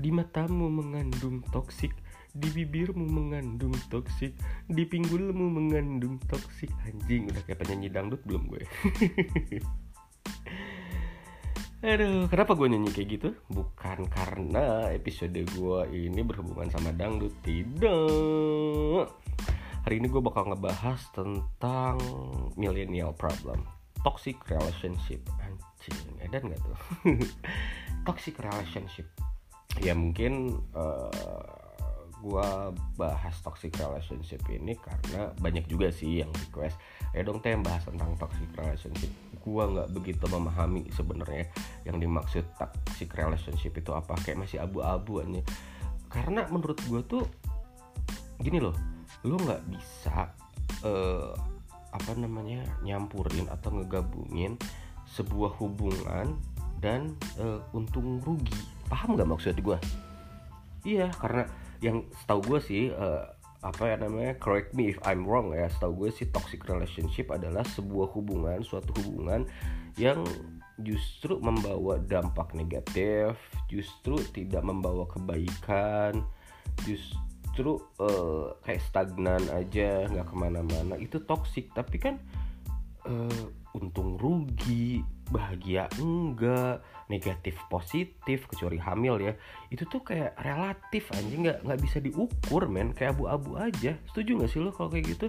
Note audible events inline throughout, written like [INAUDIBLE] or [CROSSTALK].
Di matamu mengandung toksik Di bibirmu mengandung toksik Di pinggulmu mengandung toksik. Anjing udah kayak penyanyi dangdut belum gue? [LAUGHS] Aduh, kenapa gue nyanyi kayak gitu? Bukan karena episode gue ini berhubungan sama dangdut Tidak. Hari ini gue bakal ngebahas tentang millennial problem Toxic relationship. Anjing, edan gak tuh? [LAUGHS] Toxic relationship Ya mungkin uh, gue bahas toxic relationship ini karena banyak juga sih yang request ya dong teh bahas tentang toxic relationship. Gue nggak begitu memahami sebenarnya yang dimaksud toxic relationship itu apa kayak masih abu-abu aja. Karena menurut gue tuh gini loh lo nggak bisa uh, apa namanya nyampurin atau ngegabungin sebuah hubungan dan uh, untung rugi paham nggak maksud gue iya karena yang setahu gue sih uh, apa ya namanya correct me if I'm wrong ya setahu gue sih toxic relationship adalah sebuah hubungan suatu hubungan yang justru membawa dampak negatif justru tidak membawa kebaikan justru uh, kayak stagnan aja nggak ke mana-mana. Itu toxic tapi kan uh, untung rugi bahagia enggak negatif positif kecuali hamil ya. Itu tuh kayak relatif anjing nggak nggak bisa diukur men. Kayak abu-abu aja. Setuju nggak sih lo kalau kayak gitu?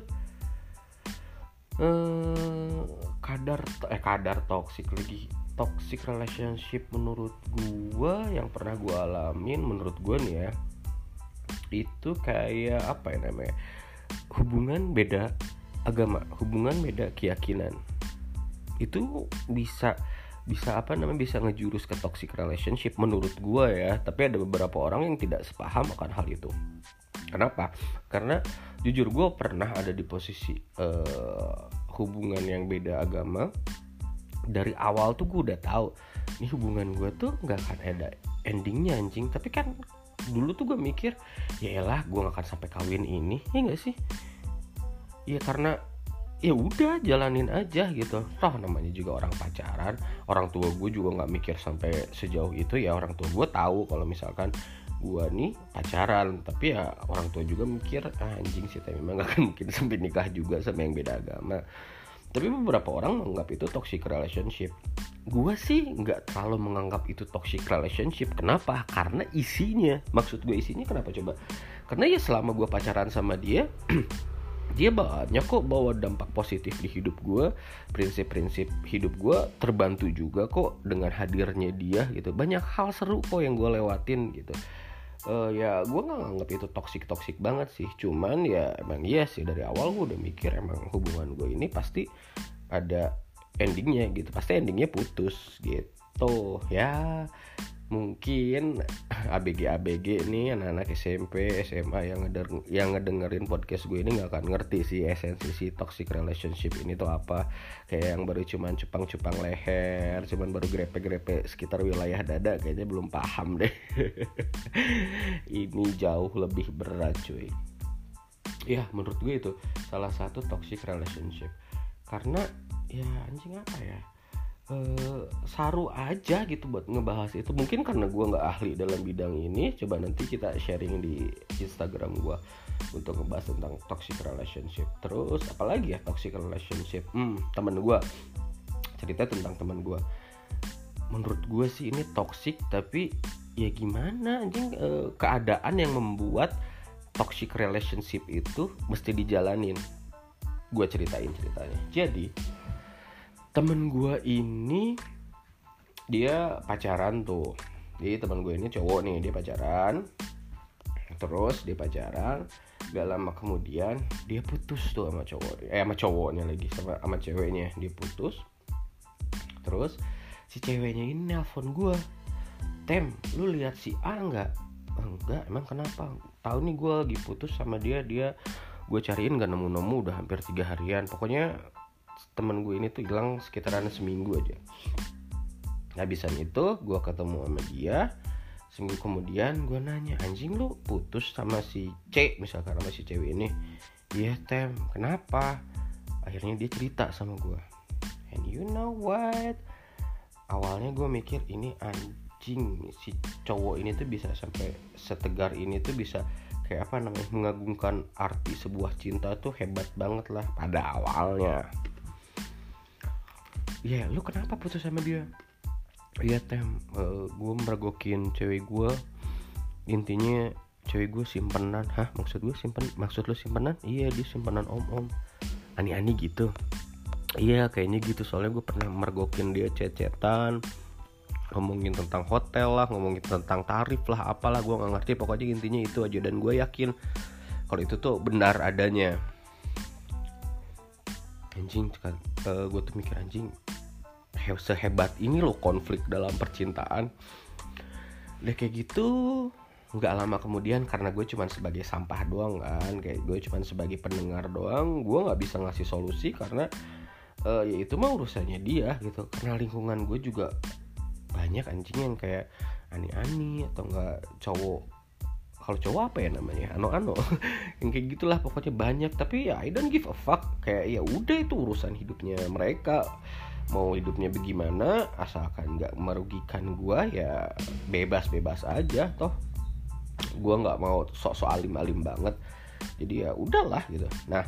Eh kadar eh kadar toxic lagi. Toxic relationship menurut gua yang pernah gua alamin menurut gua nih ya itu kayak apa ya namanya? Hubungan beda agama hubungan beda keyakinan itu bisa bisa apa namanya bisa ngejurus ke toxic relationship menurut gue ya. Tapi ada beberapa orang yang tidak sepaham akan hal itu. Kenapa? Karena jujur gue pernah ada di posisi uh, hubungan yang beda agama. Dari awal tuh gue udah tahu ini hubungan gue tuh nggak akan ada endingnya anjing. Tapi kan dulu tuh gue mikir ya elah gue gak akan sampai kawin ini. Ya gak sih? Ya karena ya udah jalanin aja gitu. Toh namanya juga orang pacaran orang tua gue juga nggak mikir sampai sejauh itu ya. Orang tua gue tahu kalau misalkan gue nih pacaran tapi ya orang tua juga mikir ah, anjing sih tapi memang gak akan mungkin [LAUGHS] sampai nikah juga sama yang beda agama. Tapi beberapa orang menganggap itu toxic relationship. Gue sih nggak terlalu menganggap itu toxic relationship. Kenapa? Karena isinya. Maksud gue isinya kenapa coba? Karena ya selama gue pacaran sama dia [CLEARS THROAT] dia banyak kok bawa dampak positif di hidup gue prinsip-prinsip hidup gue terbantu juga kok dengan hadirnya dia gitu. Banyak hal seru kok yang gue lewatin gitu. Uh, ya gue nggak nganggap itu toksik toksik banget sih. Cuman ya emang iya sih dari awal gue udah mikir emang hubungan gue ini pasti ada endingnya gitu. Pasti endingnya putus gitu. Ya mungkin ABG ABG nih anak-anak SMP SMA yang ngeder yang ngedengerin podcast gue ini nggak akan ngerti sih esensi si toxic relationship ini tuh apa. Kayak yang baru cuman cupang-cupang leher cuman baru grepe-grepe sekitar wilayah dada kayaknya belum paham deh. [LAUGHS] Ini jauh lebih berat cuy. Ya menurut gue itu salah satu toxic relationship. Karena ya anjing apa ya uh, saru aja gitu buat ngebahas itu. Mungkin karena gue nggak ahli dalam bidang ini coba nanti kita sharing di Instagram gue untuk ngebahas tentang toxic relationship. Terus apalagi ya toxic relationship? Hmm teman gue cerita tentang teman gue menurut gue sih ini toxic tapi ya gimana? Anjing uh, keadaan yang membuat toxic relationship itu mesti dijalanin. Gue ceritain ceritanya. Jadi temen gue ini dia pacaran tuh. Jadi teman gue ini cowok nih dia pacaran. Terus dia pacaran gak lama kemudian dia putus tuh sama cowok eh sama cowoknya lagi sama sama ceweknya. Dia putus. Terus si ceweknya ini nelpon gue tem lu lihat si A nggak? Enggak emang kenapa? Tahu nih gue lagi putus sama dia dia gue cariin gak nemu nemu udah hampir tiga harian. Pokoknya temen gue ini tuh hilang sekitaran seminggu aja. Habisan itu gue ketemu sama dia seminggu kemudian gue nanya anjing lu putus sama si C misalkan sama si cewek ini? Iya tem. Kenapa? Akhirnya dia cerita sama gue and you know what? Awalnya gue mikir ini anjing si cowok ini tuh bisa sampai setegar ini tuh bisa kayak apa namanya mengagungkan arti sebuah cinta tuh hebat banget lah. Pada awalnya ya yeah, lu kenapa putus sama dia? Iya tem. Uh, eh, gue meragokin cewek gue intinya cewek gue simpenan. Hah maksud gue simpen maksud lu simpenan? Iya dia simpenan om om ani-ani gitu. Iya kayaknya gitu. Soalnya gue pernah mergokin dia cecetan ngomongin tentang hotel lah ngomongin tentang tarif lah apalah gue nggak ngerti. Pokoknya intinya itu aja. Dan gue yakin kalau itu tuh benar adanya anjing uh, eh, gue tuh mikir anjing sehebat ini loh konflik dalam percintaan. Udah kayak gitu nggak lama kemudian karena gue cuman sebagai sampah doang kan kayak gue cuman sebagai pendengar doang gue nggak bisa ngasih solusi karena uh, ya itu mah urusannya dia gitu. Karena lingkungan gue juga banyak anjing yang kayak ani-ani atau enggak cowok kalau cowok apa ya namanya? Ano-ano [LAUGHS] yang kayak gitulah pokoknya banyak. Tapi ya I don't give a fuck. Kayak ya udah itu urusan hidupnya mereka. Mau hidupnya bagaimana asalkan nggak merugikan gua ya bebas-bebas aja toh. Gua nggak mau sok-sok alim-alim banget. Jadi ya udahlah gitu. Nah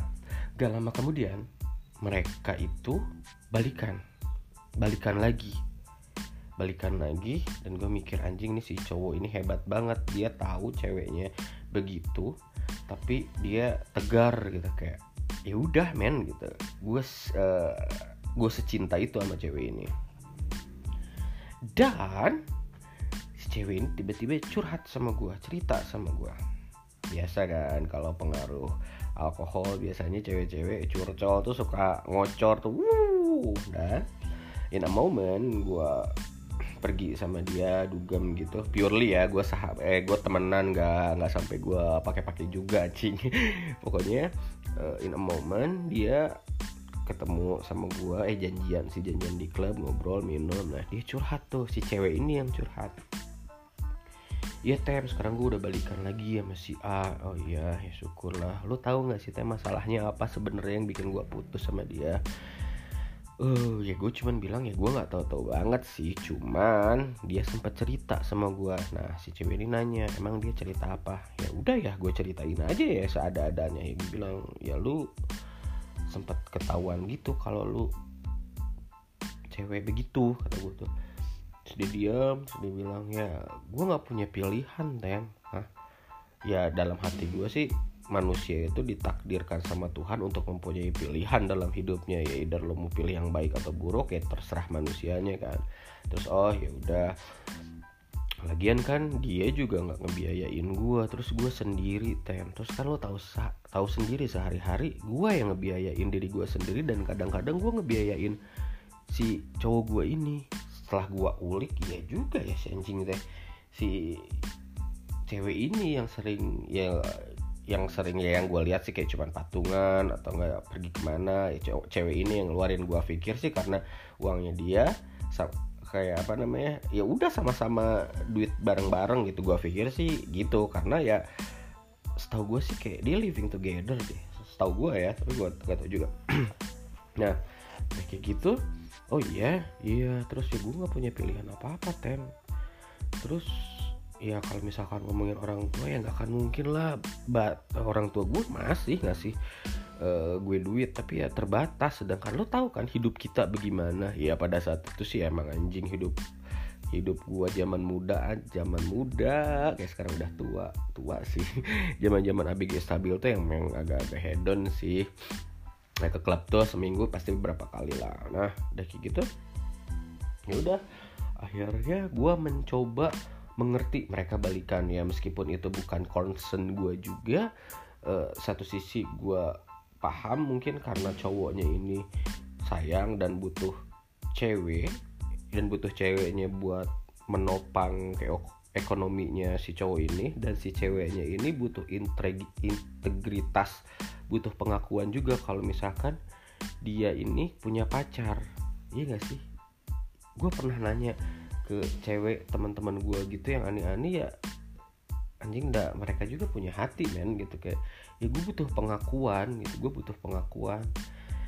gak lama kemudian mereka itu balikan. Balikan lagi balikan lagi. Dan gue mikir anjing nih si cowok ini hebat banget. Dia tahu ceweknya begitu tapi dia tegar gitu kayak ya udah men gitu. Gue uh, gue secinta itu sama cewek ini. Dan si cewek ini tiba-tiba curhat sama gue cerita sama gue biasa kan kalau pengaruh alkohol biasanya cewek-cewek curcol tuh suka ngocor tuh dan in a moment gue pergi sama dia dugem gitu. Purely ya gue sahab eh gue temenan nggak nggak sampai gue pakai-pakai juga cing [LAUGHS] pokoknya uh, in a moment dia ketemu sama gue eh janjian si janjian di klub ngobrol minum. Nah dia curhat tuh si cewek ini yang curhat. Iya tem sekarang gue udah balikan lagi ya si A. Oh iya ya syukurlah. Lo tahu nggak sih tem masalahnya apa sebenarnya yang bikin gue putus sama dia Uh, ya gue cuman bilang ya gue nggak tahu-tahu banget sih cuman dia sempat cerita sama gue nah si cewek ini nanya emang dia cerita apa? Ya udah ya gue ceritain aja ya seada-adanya. Ya gue bilang ya lu sempat ketahuan gitu kalau lu cewek begitu kata gue tuh. Terus dia diam terus dia bilang ya gue nggak punya pilihan tem Hah? ya dalam hati gue sih manusia itu ditakdirkan sama Tuhan untuk mempunyai pilihan dalam hidupnya ya either lo mau pilih yang baik atau buruk ya terserah manusianya kan. Terus oh ya udah. Lagian kan dia juga nggak ngebiayain gue terus gue sendiri tem. Terus kan lo tahu tahu sendiri sehari-hari gue yang ngebiayain diri gue sendiri dan kadang-kadang gue ngebiayain si cowok gue ini. Setelah gue ulik ya juga ya si anjing teh. Si cewek ini yang sering ya yang sering ya yang gue lihat sih kayak cuman patungan atau enggak pergi ke mana ya cewek ini yang ngeluarin gue pikir sih karena uangnya dia kayak apa namanya ya udah sama-sama duit bareng-bareng gitu gue pikir sih gitu. Karena ya setahu gue sih kayak dia living together deh setahu gue ya tapi gue gak tau juga. [CLEARS THROAT] Nah kayak gitu oh iya iya terus ya gue nggak punya pilihan apa apa tem. Terus ya kalau misalkan ngomongin orang tua ya nggak akan mungkin lah. Orang tua gue masih ngasih uh, gue duit tapi ya terbatas. Sedangkan lo tahu kan hidup kita bagaimana? Ya pada saat itu sih emang anjing hidup hidup gua zaman muda zaman muda. Kayak sekarang udah tua tua sih. [LAUGHS] Zaman zaman ABG stabil tuh yang memang agak-agak hedon sih. Nah ke klub tuh seminggu pasti beberapa kali lah. Nah udah kayak gitu ya udah. Akhirnya gua mencoba mengerti mereka balikan. Ya meskipun itu bukan concern gue juga uh, satu sisi gue paham mungkin karena cowoknya ini sayang dan butuh cewek dan butuh ceweknya buat menopang kayak ekonominya si cowok ini dan si ceweknya ini butuh integritas butuh pengakuan juga kalau misalkan dia ini punya pacar. Iya gak sih? Gue pernah nanya ke cewek teman-teman gue gitu yang aneh-aneh ya anjing dah mereka juga punya hati men gitu. Kayak ya gue butuh pengakuan gitu. Gue butuh pengakuan.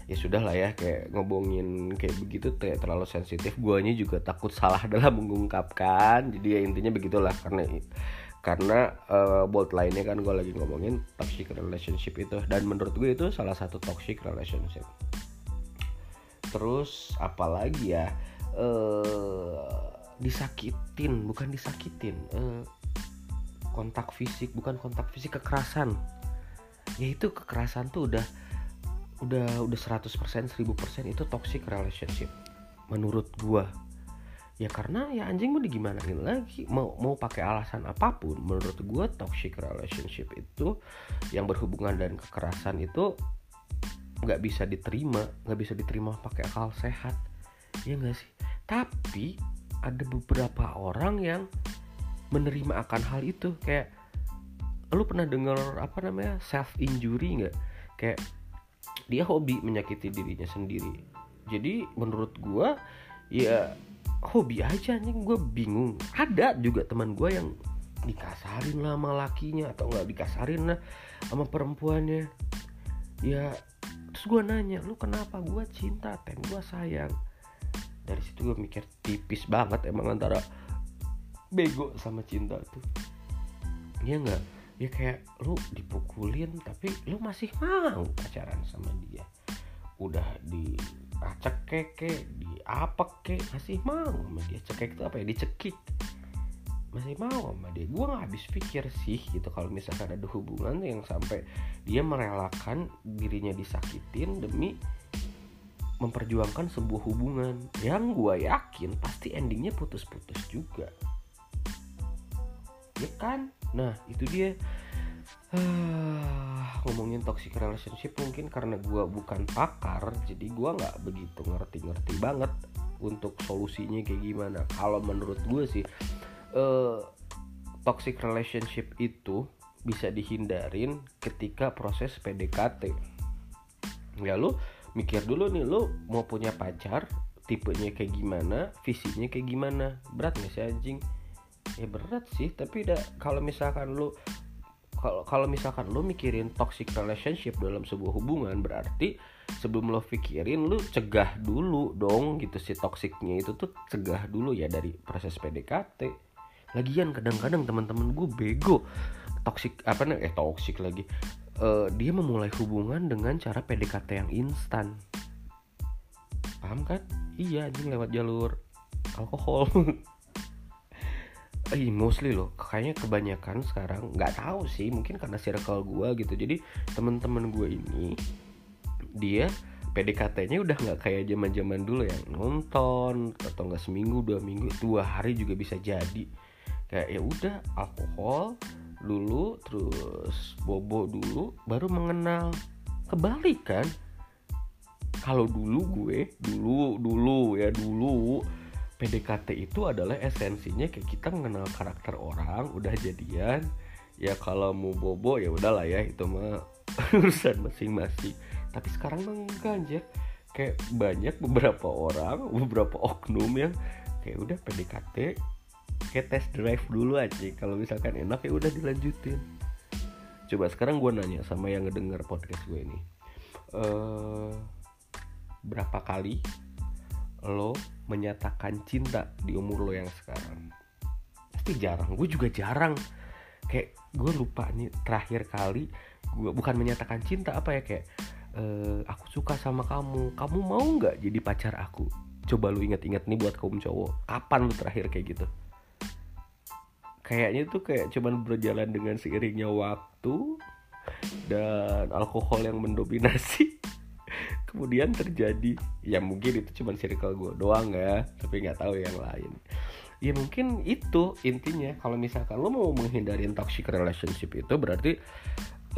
Ya sudah lah ya kayak ngobongin kayak begitu kayak terlalu sensitif. Guanya juga takut salah dalam mengungkapkan. Jadi ya intinya begitulah karena karena uh, bold lainnya kan gue lagi ngomongin toxic relationship itu. Dan menurut gue itu salah satu toxic relationship. Terus apalagi ya? Uh, disakitin bukan disakitin uh, kontak fisik bukan kontak fisik kekerasan. Ya itu kekerasan tuh udah udah udah 100% 1000% itu toxic relationship menurut gua. Ya karena ya anjing mau digimanain lagi mau mau pakai alasan apa pun menurut gua toxic relationship itu yang berhubungan dan kekerasan itu nggak bisa diterima nggak bisa diterima pakai akal sehat. Ya enggak sih? Tapi ada beberapa orang yang menerima akan hal itu. Kayak lu pernah dengar apa namanya self injury nggak? Kayak dia hobi menyakiti dirinya sendiri. Jadi menurut gue ya hobi aja nih gue bingung. Ada juga teman gue yang dikasarin lah sama lakinya atau nggak dikasarin lah sama perempuannya. Ya terus gue nanya lu kenapa gue cinta? Ten gue sayang dari situ gue mikir tipis banget emang antara bego sama cinta tuh. Ya nggak? Ya kayak lu dipukulin tapi lu masih mau pacaran sama dia. Udah di acak keke di apa ke masih mau sama dia. Cekek itu apa ya? Dicekik. Masih mau sama dia. Gue nggak habis pikir sih gitu kalau misalkan ada hubungan yang sampai dia merelakan dirinya disakitin demi memperjuangkan sebuah hubungan yang gue yakin pasti endingnya putus-putus juga. Ya kan? Nah itu dia. Uh, ngomongin toxic relationship mungkin karena gue bukan pakar jadi gue nggak begitu ngerti-ngerti banget untuk solusinya kayak gimana. Kalau menurut gue sih uh, toxic relationship itu bisa dihindarin ketika proses PDKT ya lu mikir dulu nih lu mau punya pacar tipenya kayak gimana visinya kayak gimana? Berat gak sih anjing? Ya berat sih tapi da, kalau misalkan lu kalau kalau misalkan lu mikirin toxic relationship dalam sebuah hubungan berarti sebelum lo pikirin lu cegah dulu dong gitu si toksiknya itu tuh cegah dulu ya dari proses PDKT lagian kadang-kadang teman-teman gue bego toxic apa nih eh toxic lagi uh, dia memulai hubungan dengan cara PDKT yang instan. Paham kan? Iya ini lewat jalur alkohol. [LAUGHS] Eh mostly loh kayaknya kebanyakan sekarang nggak tahu sih mungkin karena circle gue gitu. Jadi temen-temen gue ini dia PDKT-nya udah nggak kayak zaman zaman dulu yang nonton atau nggak seminggu dua minggu dua hari juga bisa jadi. Kayak ya udah alkohol dulu terus bobo dulu baru mengenal kebalik kan. Kalau dulu gue dulu dulu ya dulu PDKT itu adalah esensinya kayak kita mengenal karakter orang udah jadian. Ya kalau mau bobo ya udahlah ya itu mah [LAUGHS] urusan masing-masing. Tapi sekarang mah enggak anjir. Kayak banyak beberapa orang beberapa oknum yang kayak udah PDKT kayak test drive dulu aja. Kalau misalkan enak ya udah dilanjutin. Coba sekarang gue nanya sama yang ngedenger podcast gue ini. Uh, berapa kali lo menyatakan cinta di umur lo yang sekarang? Pasti jarang. Gue juga jarang. Kayak gue lupa nih terakhir kali gue bukan menyatakan cinta apa ya kayak e, aku suka sama kamu. Kamu mau nggak jadi pacar aku? Coba lu inget-inget nih buat kaum cowok. Kapan lu terakhir kayak gitu kayaknya tuh kayak cuman berjalan dengan seiringnya waktu dan alkohol yang mendominasi [LAUGHS] kemudian terjadi ya mungkin itu cuma circle gue doang ya tapi nggak tahu yang lain. Ya mungkin itu intinya. Kalau misalkan lo mau menghindari toxic relationship itu berarti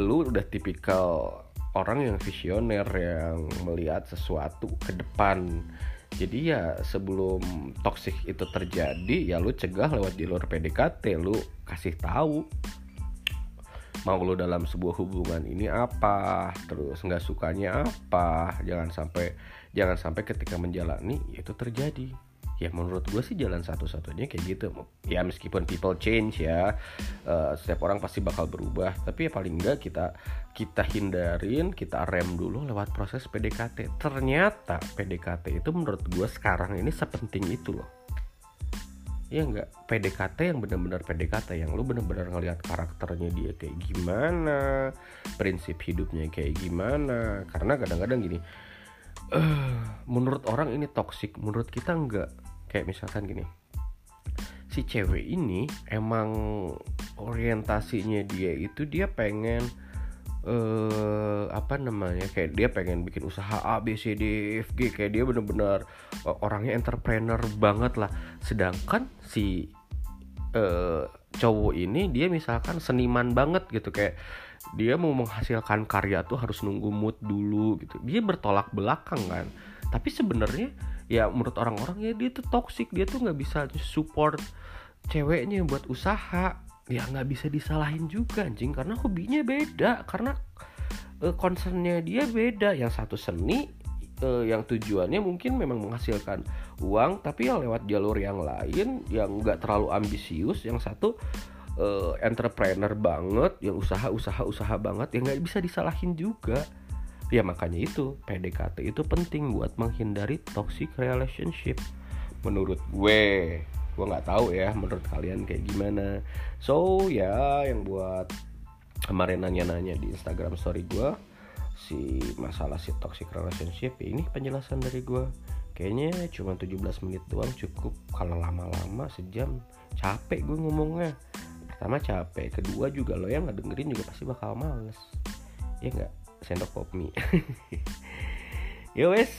lo udah tipikal orang yang visioner yang melihat sesuatu ke depan jadi ya sebelum toxic itu terjadi ya lu cegah lewat jalur PDKT lu kasih tahu mau lo dalam sebuah hubungan ini apa terus nggak sukanya apa jangan sampai jangan sampai ketika menjalani itu terjadi ya menurut gue sih jalan satu-satunya kayak gitu. Ya meskipun people change ya uh, setiap orang pasti bakal berubah. Tapi ya paling enggak kita kita hindarin kita rem dulu lewat proses PDKT ternyata PDKT itu menurut gue sekarang ini sepenting itu loh. Ya enggak PDKT yang benar-benar PDKT yang lu benar-benar ngelihat karakternya dia kayak gimana prinsip hidupnya kayak gimana. Karena kadang-kadang gini uh, menurut orang ini toksik menurut kita enggak kayak misalkan gini. Si cewek ini emang orientasinya dia itu dia pengen eh apa namanya kayak dia pengen bikin usaha A B C D F G. Kayak dia bener-bener uh, orangnya entrepreneur banget lah. Sedangkan si uh, cowok ini dia misalkan seniman banget gitu. Kayak dia mau menghasilkan karya tuh harus nunggu mood dulu gitu. Dia bertolak belakang kan. Tapi sebenarnya ya menurut orang-orang ya dia tuh toxic. Dia tuh nggak bisa support ceweknya buat usaha. Ya nggak bisa disalahin juga anjing. Karena hobinya beda. Karena uh, concernnya dia beda. Yang satu seni uh, yang tujuannya mungkin memang menghasilkan uang. Tapi yang lewat jalur yang lain yang nggak terlalu ambisius. Yang satu uh, entrepreneur banget. Yang usaha usaha usaha banget. Yang nggak bisa disalahin juga ya makanya itu PDKT itu penting buat menghindari toxic relationship. Menurut gue gue nggak tahu ya menurut kalian kayak gimana. So ya yang buat kemarin nanya-nanya di Instagram story gue si masalah si toxic relationship ini penjelasan dari gue kayaknya cuma 17 menit doang cukup. Kalau lama-lama sejam capek gue ngomongnya. Pertama capek kedua juga lo yang nggak dengerin juga pasti bakal males. Ya nggak sendok pop mie [LAUGHS] ya wes.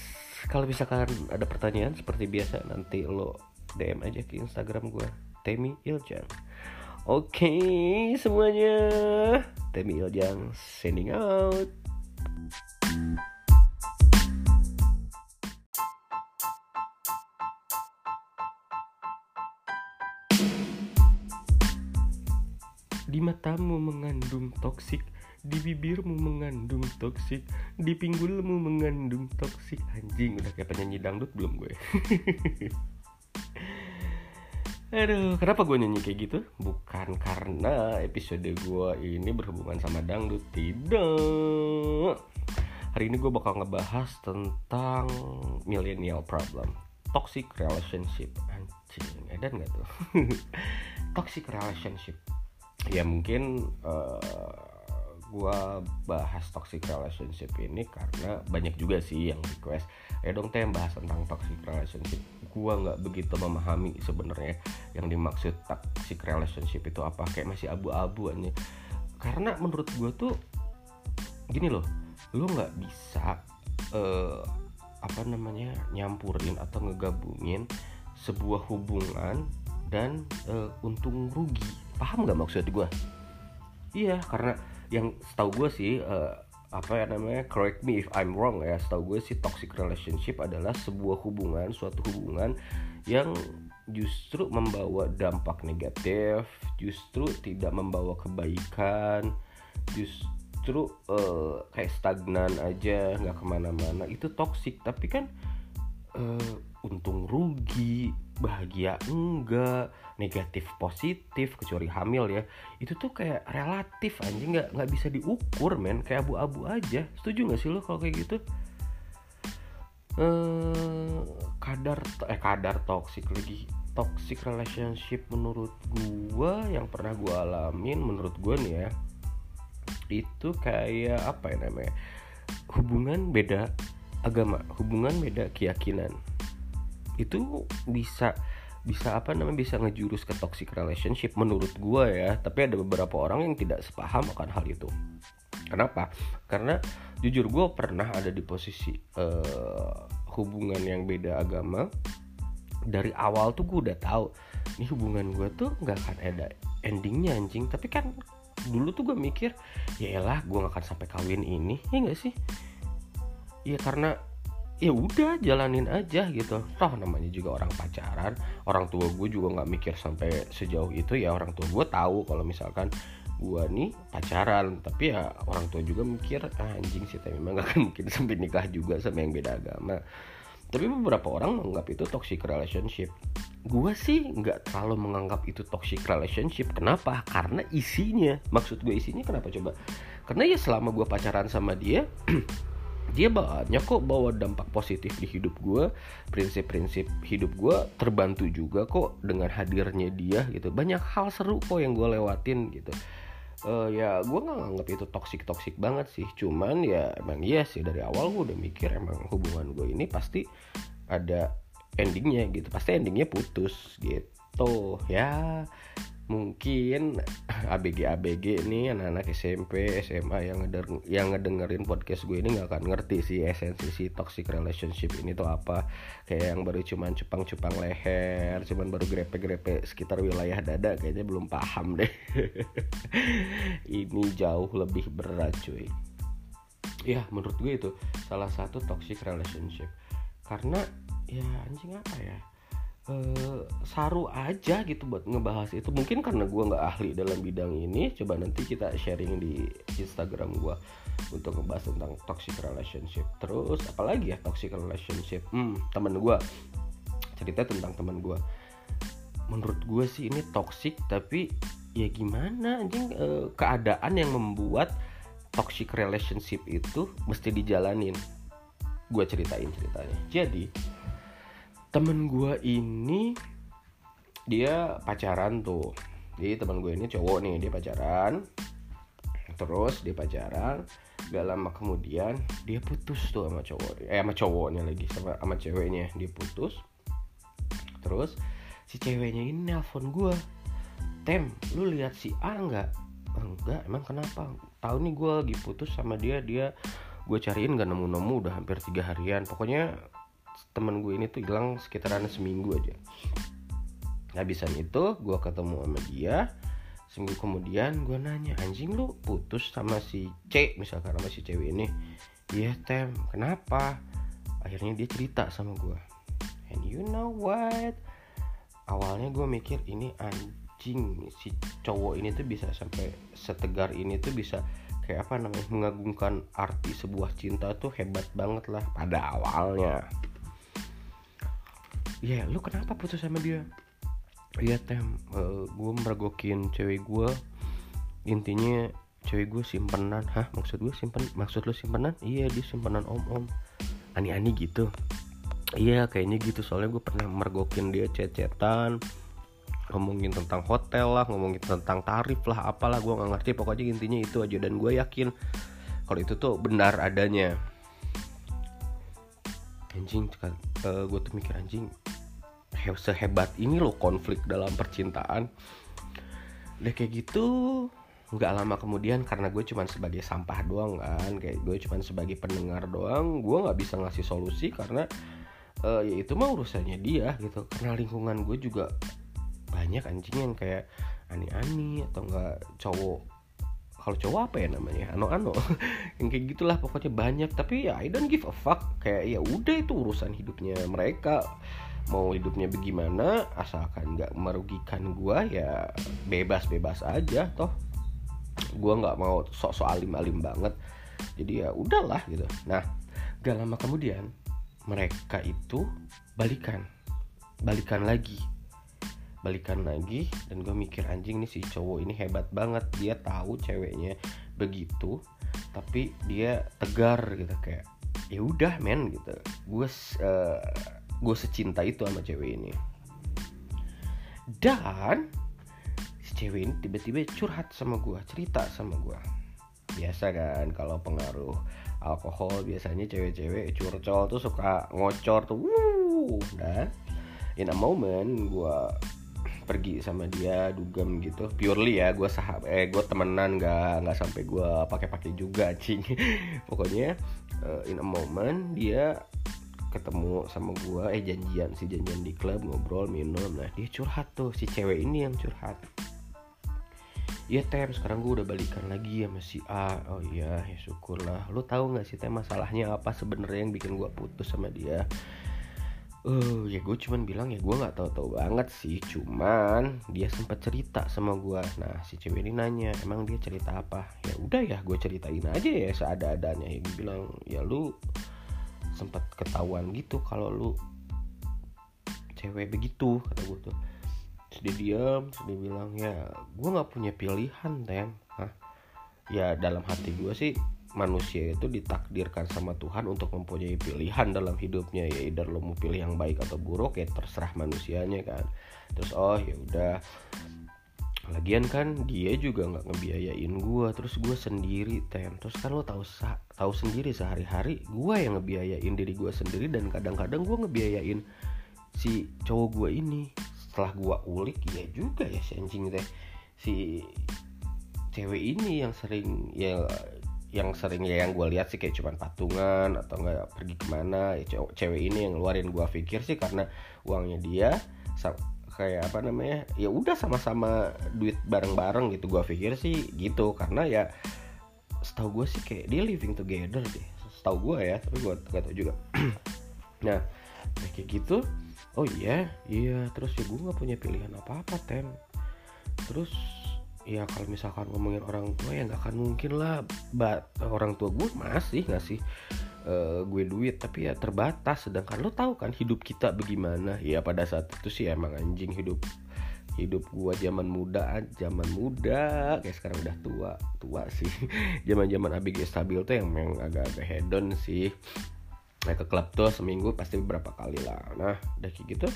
Kalau misalkan ada pertanyaan seperti biasa nanti lo DM aja ke Instagram gue Temi Iljang. Oke okay, semuanya. Temi Iljang sending out. Di matamu mengandung toksik di bibirmu mengandung toksik di pinggulmu mengandung toksik anjing udah kayak penyanyi dangdut belum gue [LAUGHS] Aduh, kenapa gue nyanyi kayak gitu? Bukan karena episode gue ini berhubungan sama dangdut, tidak. Hari ini gue bakal ngebahas tentang millennial problem, toxic relationship. Anjing, edan gak tuh? [LAUGHS] toxic relationship. Ya mungkin uh, gue bahas toxic relationship ini karena banyak juga sih yang request. Eh dong teh bahas tentang toxic relationship. Gue nggak begitu memahami sebenarnya yang dimaksud toxic relationship itu apa. Kayak masih abu-abu aja. Karena menurut gue tuh gini loh lo nggak bisa uh, apa namanya nyampurin atau ngegabungin sebuah hubungan dan uh, untung rugi. Paham nggak maksud gue iya karena yang setahu gue sih uh, apa ya namanya correct me if I'm wrong ya setahu gue sih toxic relationship adalah sebuah hubungan suatu hubungan yang justru membawa dampak negatif justru tidak membawa kebaikan justru uh, kayak stagnan aja nggak ke mana-mana. Itu toxic tapi kan uh, untung rugi bahagia enggak negatif positif kecuali hamil ya itu tuh kayak relatif anjing nggak nggak bisa diukur men. Kayak abu-abu aja. Setuju nggak sih lo kalau kayak gitu? Eh, kadar eh kadar toxic lagi. Toxic relationship menurut gua yang pernah gua alamin menurut gua nih ya itu kayak apa ya namanya? Hubungan beda agama hubungan beda keyakinan. Itu bisa bisa apa namanya bisa ngejurus ke toxic relationship menurut gue ya. Tapi ada beberapa orang yang tidak sepaham akan hal itu. Kenapa? Karena jujur gue pernah ada di posisi uh, hubungan yang beda agama. Dari awal tuh gue udah tahu ini hubungan gue tuh nggak akan ada endingnya anjing. Tapi kan dulu tuh gue mikir ya elah gue gak akan sampai kawin ini. Ya gak sih? Ya karena ya udah jalanin aja gitu. Toh namanya juga orang pacaran orang tua gue juga nggak mikir sampai sejauh itu ya. Orang tua gue tahu kalau misalkan gue nih pacaran tapi ya orang tua juga mikir ah, anjing sih tapi memang gak mungkin [LAUGHS] sampai nikah juga sama yang beda agama. Tapi beberapa orang menganggap itu toxic relationship. Gue sih nggak terlalu menganggap itu toxic relationship. Kenapa? Karena isinya. Maksud gue isinya kenapa coba? Karena ya selama gue pacaran sama dia [CLEARS THROAT] dia banyak kok bawa dampak positif di hidup gue prinsip-prinsip hidup gue terbantu juga kok dengan hadirnya dia gitu. Banyak hal seru kok yang gue lewatin gitu. Uh, ya gue nggak nganggap itu toksik toksik banget sih. Cuman ya emang iya sih dari awal gue udah mikir emang hubungan gue ini pasti ada endingnya gitu. Pasti endingnya putus gitu. Ya mungkin ABG ABG nih anak-anak SMP SMA yang ngeder yang ngedengerin podcast gue ini nggak akan ngerti sih esensi si toxic relationship ini tuh apa. Kayak yang baru cuman cupang-cupang leher cuman baru grepe-grepe sekitar wilayah dada kayaknya belum paham deh. [LAUGHS] Ini jauh lebih berat cuy. Ya menurut gue itu salah satu toxic relationship. Karena ya anjing apa ya uh, saru aja gitu buat ngebahas itu. Mungkin karena gue nggak ahli dalam bidang ini coba nanti kita sharing di Instagram gue untuk ngebahas tentang toxic relationship. Terus apalagi ya toxic relationship? Hmm temen gue cerita tentang temen gue menurut gue sih ini toxic tapi ya gimana? Anjing uh, keadaan yang membuat toxic relationship itu mesti dijalanin. Gue ceritain ceritanya. Jadi temen gue ini dia pacaran tuh. Jadi teman gue ini cowok nih dia pacaran. Terus dia pacaran gak lama kemudian dia putus tuh sama cowok eh sama cowoknya lagi sama sama ceweknya. Dia putus. Terus si ceweknya ini nelpon gue tem lu lihat si A nggak? Enggak emang kenapa? Tahu nih gue lagi putus sama dia dia gue cariin gak nemu-nemu udah hampir tiga harian. Pokoknya temen gue ini tuh hilang sekitaran seminggu aja. Habisan itu gue ketemu sama dia seminggu kemudian gue nanya anjing lu putus sama si C misalkan sama si cewek ini? Iya tem. Kenapa? Akhirnya dia cerita sama gue and you know what? Awalnya gue mikir ini anjing si cowok ini tuh bisa sampai setegar ini tuh bisa kayak apa namanya mengagumkan arti sebuah cinta tuh hebat banget lah pada awalnya ya yeah, lu kenapa putus sama dia? Iya tem. Uh, eh, gue meragokin cewek gue intinya cewek gue simpenan. Hah maksud gue simpen maksud lu simpenan? Iya dia simpenan om om ani-ani gitu. Iya kayaknya gitu. Soalnya gue pernah mergokin dia cecetan ngomongin tentang hotel lah ngomongin tentang tarif lah apalah gue nggak ngerti. Pokoknya intinya itu aja. Dan gue yakin kalau itu tuh benar adanya. Anjing uh, eh, gue tuh mikir anjing sehebat ini loh konflik dalam percintaan. Udah kayak gitu nggak lama kemudian karena gue cuman sebagai sampah doang kan kayak gue cuman sebagai pendengar doang gue nggak bisa ngasih solusi karena uh, ya itu mah urusannya dia gitu. Karena lingkungan gue juga banyak anjing yang kayak ani-ani atau enggak cowok. Kalau cowok apa ya namanya? Ano-ano. [LAUGHS] Yang kayak gitulah pokoknya banyak. Tapi ya I don't give a fuck. Kayak ya udah itu urusan hidupnya mereka mau hidupnya bagaimana asalkan nggak merugikan gua ya bebas-bebas aja toh. Gua nggak mau sok-sok alim-alim banget. Jadi ya udahlah gitu. Nah gak lama kemudian mereka itu balikan. Balikan lagi. Balikan lagi dan gue mikir anjing nih si cowok ini hebat banget. Dia tahu ceweknya begitu tapi dia tegar gitu. Kayak ya udah men gitu. Gue uh, gue secinta itu sama cewek ini. Dan si cewek ini tiba-tiba curhat sama gue cerita sama gue biasa kan kalau pengaruh alkohol biasanya cewek-cewek curcol tuh suka ngocor tuh wuh nah in a moment gue pergi sama dia dugem gitu. Purely ya gue sahab eh gue temenan nggak nggak sampai gue pakai-pakai juga [LAUGHS] cing pokoknya uh, in a moment dia ketemu sama gue eh janjian si janjian di klub ngobrol minum. Nah dia curhat tuh si cewek ini yang curhat. Iya tem sekarang gue udah balikan lagi ya si A. Oh iya ya syukurlah. Lu tahu nggak sih tem masalahnya apa sebenarnya yang bikin gue putus sama dia? Uh, ya gue cuman bilang ya gue nggak tahu-tahu banget sih. Cuman dia sempat cerita sama gue nah si cewek ini nanya emang dia cerita apa? Ya udah ya gue ceritain aja ya seada-adanya. Ya gue bilang ya lu sempat ketahuan gitu kalau lu cewek begitu kata gue tuh. Terus dia diam terus dia bilang ya gue nggak punya pilihan tem. Hah? ya dalam hati gue sih manusia itu ditakdirkan sama Tuhan untuk mempunyai pilihan dalam hidupnya. Ya either lo mau pilih yang baik atau buruk ya terserah manusianya kan. Terus oh ya udah lagian kan dia juga nggak ngebiayain gue terus gue sendiri tem. Terus kan lo tahu tahu sendiri sehari-hari gue yang ngebiayain diri gue sendiri dan kadang-kadang gue ngebiayain si cowok gue ini. Setelah gue ulik ya juga ya si anjing teh. Si cewek ini yang sering ya yang sering ya yang gue lihat sih kayak cuman patungan atau enggak pergi ke mana. Ya cewek ini yang ngeluarin gue pikir sih karena uangnya dia kayak apa namanya ya udah sama-sama duit bareng-bareng gitu. Gue pikir sih gitu karena ya setahu gue sih kayak dia living together deh. Setahu gue ya tapi gue gak tau juga. [CLEARS THROAT] Nah kayak gitu oh iya iya terus ya gue nggak punya pilihan apa apa tem. Terus ya kalau misalkan ngomongin orang tua ya nggak akan mungkin lah bat orang tua gue masih ngasih uh, gue duit tapi ya terbatas. Sedangkan lo tahu kan hidup kita bagaimana? Ya pada saat itu sih emang anjing hidup hidup gua zaman muda zaman muda. Kayak sekarang udah tua tua sih. [LAUGHS] Zaman zaman ABG stabil tuh yang memang agak-agak hedon sih. Nah ke klub tuh seminggu pasti beberapa kali lah. Nah udah kayak gitu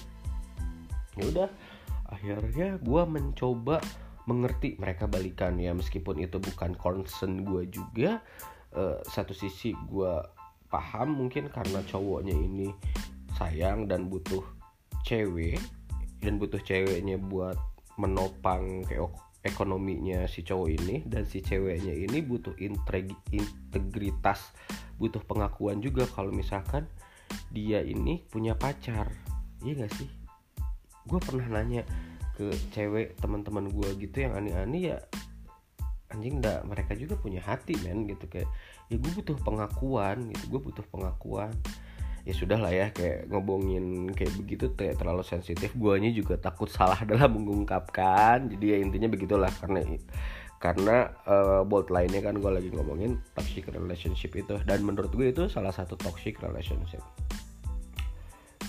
ya udah. Akhirnya gua mencoba mengerti mereka balikan. Ya meskipun itu bukan concern gue juga uh, satu sisi gue paham mungkin karena cowoknya ini sayang dan butuh cewek dan butuh ceweknya buat menopang kayak ekonominya si cowok ini dan si ceweknya ini butuh integritas butuh pengakuan juga kalau misalkan dia ini punya pacar. Iya gak sih? Gue pernah nanya ke cewek teman-teman gue gitu yang aneh-aneh ya anjing dah mereka juga punya hati men gitu kayak ya gue butuh pengakuan gitu gue butuh pengakuan. Ya sudah lah ya kayak ngobongin kayak begitu kayak terlalu sensitif guanya juga takut salah [LAUGHS] dalam mengungkapkan. Jadi ya intinya begitulah karena karena uh, bold lainnya kan gue lagi ngomongin toxic relationship itu. Dan menurut gue itu salah satu toxic relationship.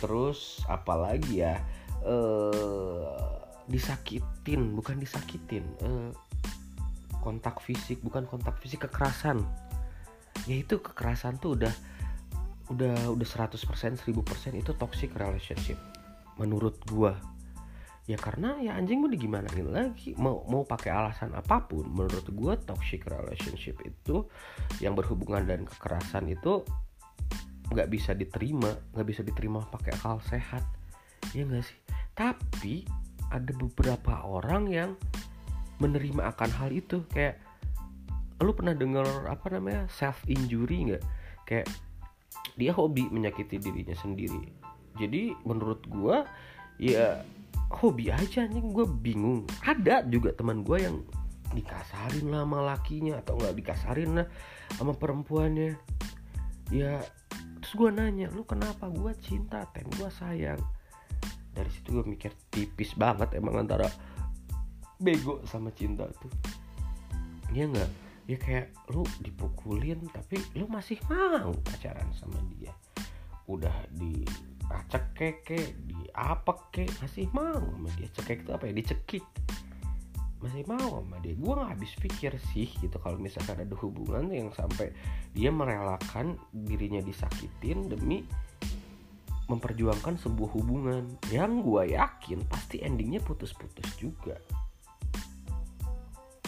Terus apalagi ya uh, disakitin bukan disakitin uh, kontak fisik bukan kontak fisik kekerasan ya itu kekerasan tuh udah udah udah 100% 1000% itu toxic relationship menurut gua. Ya karena ya anjing mau digimanain lagi mau mau pakai alasan apa pun menurut gua toxic relationship itu yang berhubungan dan kekerasan itu nggak bisa diterima nggak bisa diterima pakai akal sehat. Ya nggak sih? Tapi ada beberapa orang yang menerima akan hal itu kayak lu pernah dengar apa namanya self injury nggak? Kayak dia hobi menyakiti dirinya sendiri. Jadi menurut gue ya hobi aja nih gue bingung. Ada juga teman gue yang dikasarin lah sama lakinya atau nggak dikasarin lah sama perempuannya. Ya terus gue nanya lu kenapa gue cinta ten gue sayang? Dari situ gue mikir tipis banget emang antara bego sama cinta tuh. Ya nggak ya kayak lu dipukulin tapi lu masih mau pacaran sama dia. Udah di acak keke di apa ke masih mau sama dia. Cekek itu apa ya? Dicekik. Masih mau sama dia. Gue nggak habis pikir sih gitu. Kalau misalkan ada hubungan yang sampai dia merelakan dirinya disakitin demi memperjuangkan sebuah hubungan. Yang gue yakin pasti endingnya putus-putus juga.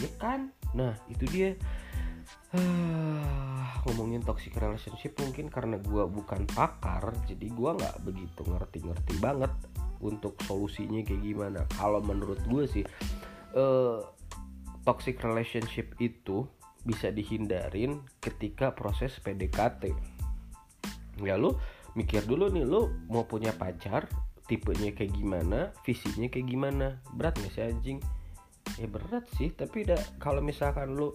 Ya kan nah itu dia. Uh, ngomongin toxic relationship mungkin karena gue bukan pakar jadi gue nggak begitu ngerti-ngerti banget untuk solusinya kayak gimana. Kalau menurut gue sih uh, toxic relationship itu bisa dihindarin ketika proses PDKT ya lu mikir dulu nih lu mau punya pacar tipenya kayak gimana visinya kayak gimana? Berat gak sih anjing ya berat sih tapi da, kalau misalkan lu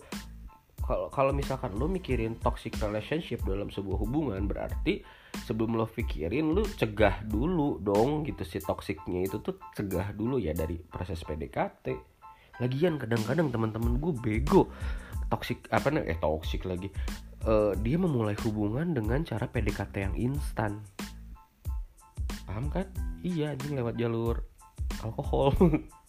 kalau kalau misalkan lu mikirin toxic relationship dalam sebuah hubungan berarti sebelum lo pikirin lu cegah dulu dong gitu si toksiknya itu tuh cegah dulu ya dari proses PDKT lagian kadang-kadang teman-teman gue bego toxic apa nih eh toxic lagi uh, dia memulai hubungan dengan cara PDKT yang instan. Paham kan? Iya ini lewat jalur alkohol [LAUGHS]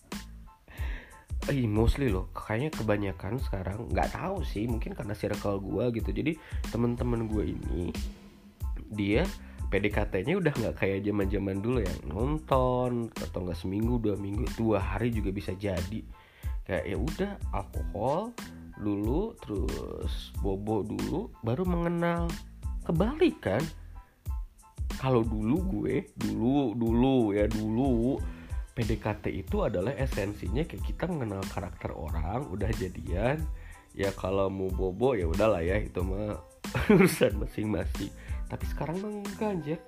Eh, mostly loh, kayaknya kebanyakan sekarang nggak tahu sih, mungkin karena circle gue gitu. Jadi teman-teman gue ini dia PDKT-nya udah nggak kayak zaman-zaman dulu yang nonton atau nggak seminggu dua minggu dua hari juga bisa jadi. Kayak ya udah alkohol dulu terus bobo dulu baru mengenal kebalik kan. Kalau dulu gue dulu dulu ya dulu PDKT itu adalah esensinya kayak kita mengenal karakter orang udah jadian ya kalau mau bobo ya udahlah ya itu mah [LAUGHS] urusan masing-masing. Tapi sekarang mah enggak anjir.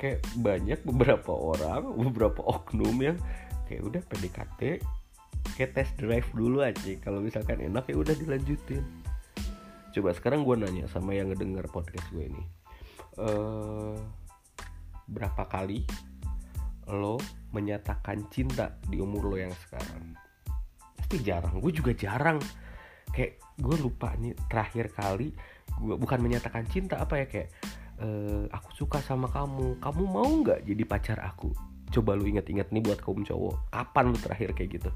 Kayak banyak beberapa orang beberapa oknum yang kayak udah PDKT kayak test drive dulu aja kalau misalkan enak ya udah dilanjutin. Coba sekarang gue nanya sama yang ngedenger podcast gue ini uh, berapa kali lo menyatakan cinta di umur lo yang sekarang. Pasti jarang. Gue juga jarang. Kayak gue lupa nih terakhir kali gue bukan menyatakan cinta apa ya kayak e, aku suka sama kamu. Kamu mau nggak jadi pacar aku? Coba lu inget-inget nih buat kaum cowok. Kapan lu terakhir kayak gitu?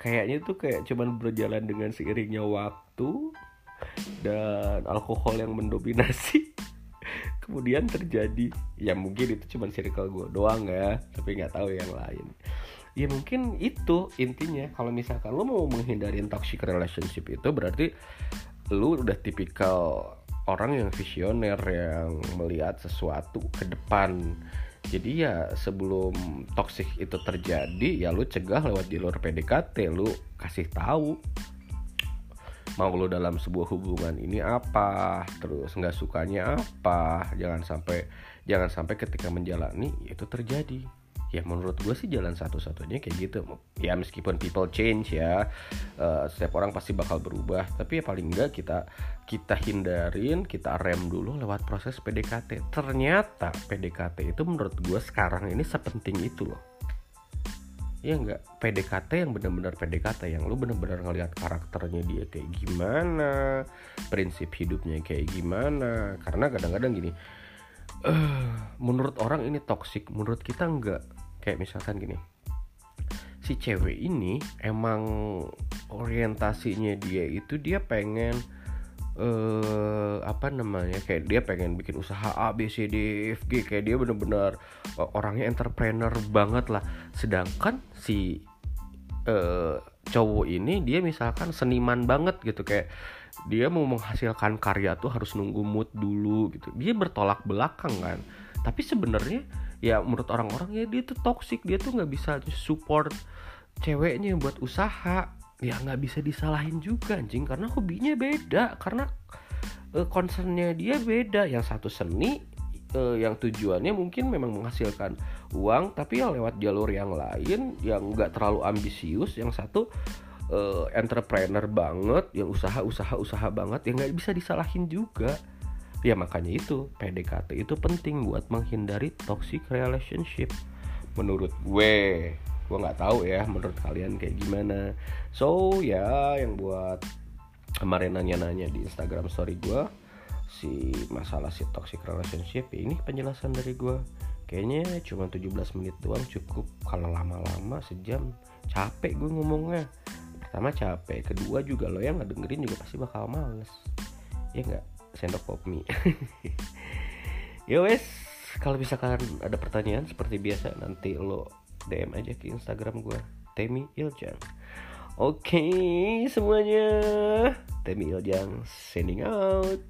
Kayaknya tuh kayak cuman berjalan dengan seiringnya waktu dan alkohol yang mendominasi kemudian terjadi ya mungkin itu cuma circle gue doang ya tapi nggak tahu yang lain. Ya mungkin itu intinya. Kalau misalkan lo mau menghindari toxic relationship itu berarti lo udah tipikal orang yang visioner yang melihat sesuatu ke depan. Jadi ya sebelum toxic itu terjadi ya lu cegah lewat jalur PDKT lu kasih tahu mau lo dalam sebuah hubungan ini apa? Terus nggak sukanya apa? Jangan sampai jangan sampai ketika menjalani itu terjadi. Ya menurut gue sih jalan satu-satunya kayak gitu. Ya meskipun people change ya uh, setiap orang pasti bakal berubah. Tapi ya paling enggak kita kita hindarin kita rem dulu lewat proses PDKT ternyata PDKT itu menurut gue sekarang ini sepenting itu loh ya enggak PDKT yang benar-benar PDKT yang lu benar-benar ngelihat karakternya dia kayak gimana prinsip hidupnya kayak gimana. Karena kadang-kadang gini uh, menurut orang ini toksik menurut kita enggak kayak misalkan gini si cewek ini emang orientasinya dia itu dia pengen uh, apa namanya kayak dia pengen bikin usaha A B C D e, F G kayak dia bener-bener uh, orangnya entrepreneur banget lah. Sedangkan si uh, cowok ini dia misalkan seniman banget gitu kayak dia mau menghasilkan karya tuh harus nunggu mood dulu gitu. Dia bertolak belakang kan. Tapi sebenarnya ya menurut orang-orang ya dia tuh toxic dia tuh nggak bisa support ceweknya buat usaha ya nggak bisa disalahin juga anjing. Karena hobinya beda. Karena uh, concernnya dia beda. Yang satu seni uh, yang tujuannya mungkin memang menghasilkan uang tapi yang lewat jalur yang lain yang nggak terlalu ambisius. Yang satu uh, entrepreneur banget yang usaha usaha usaha banget yang nggak bisa disalahin juga. Ya makanya itu PDKT itu penting buat menghindari toxic relationship. Menurut gue gue nggak tahu ya menurut kalian kayak gimana. So ya yang buat kemarin nanya-nanya di Instagram story gue si masalah si toxic relationship ini penjelasan dari gue kayaknya cuma 17 menit doang cukup. Kalau lama-lama sejam capek gue ngomongnya. Pertama capek kedua juga lo yang nggak dengerin juga pasti bakal males. Ya nggak? Sendok pop mie. [LAUGHS] Ya wes. Kalau misalkan ada pertanyaan seperti biasa nanti lo DM aja ke Instagram gue Temi Iljang. Oke semuanya. Temi Iljang sending out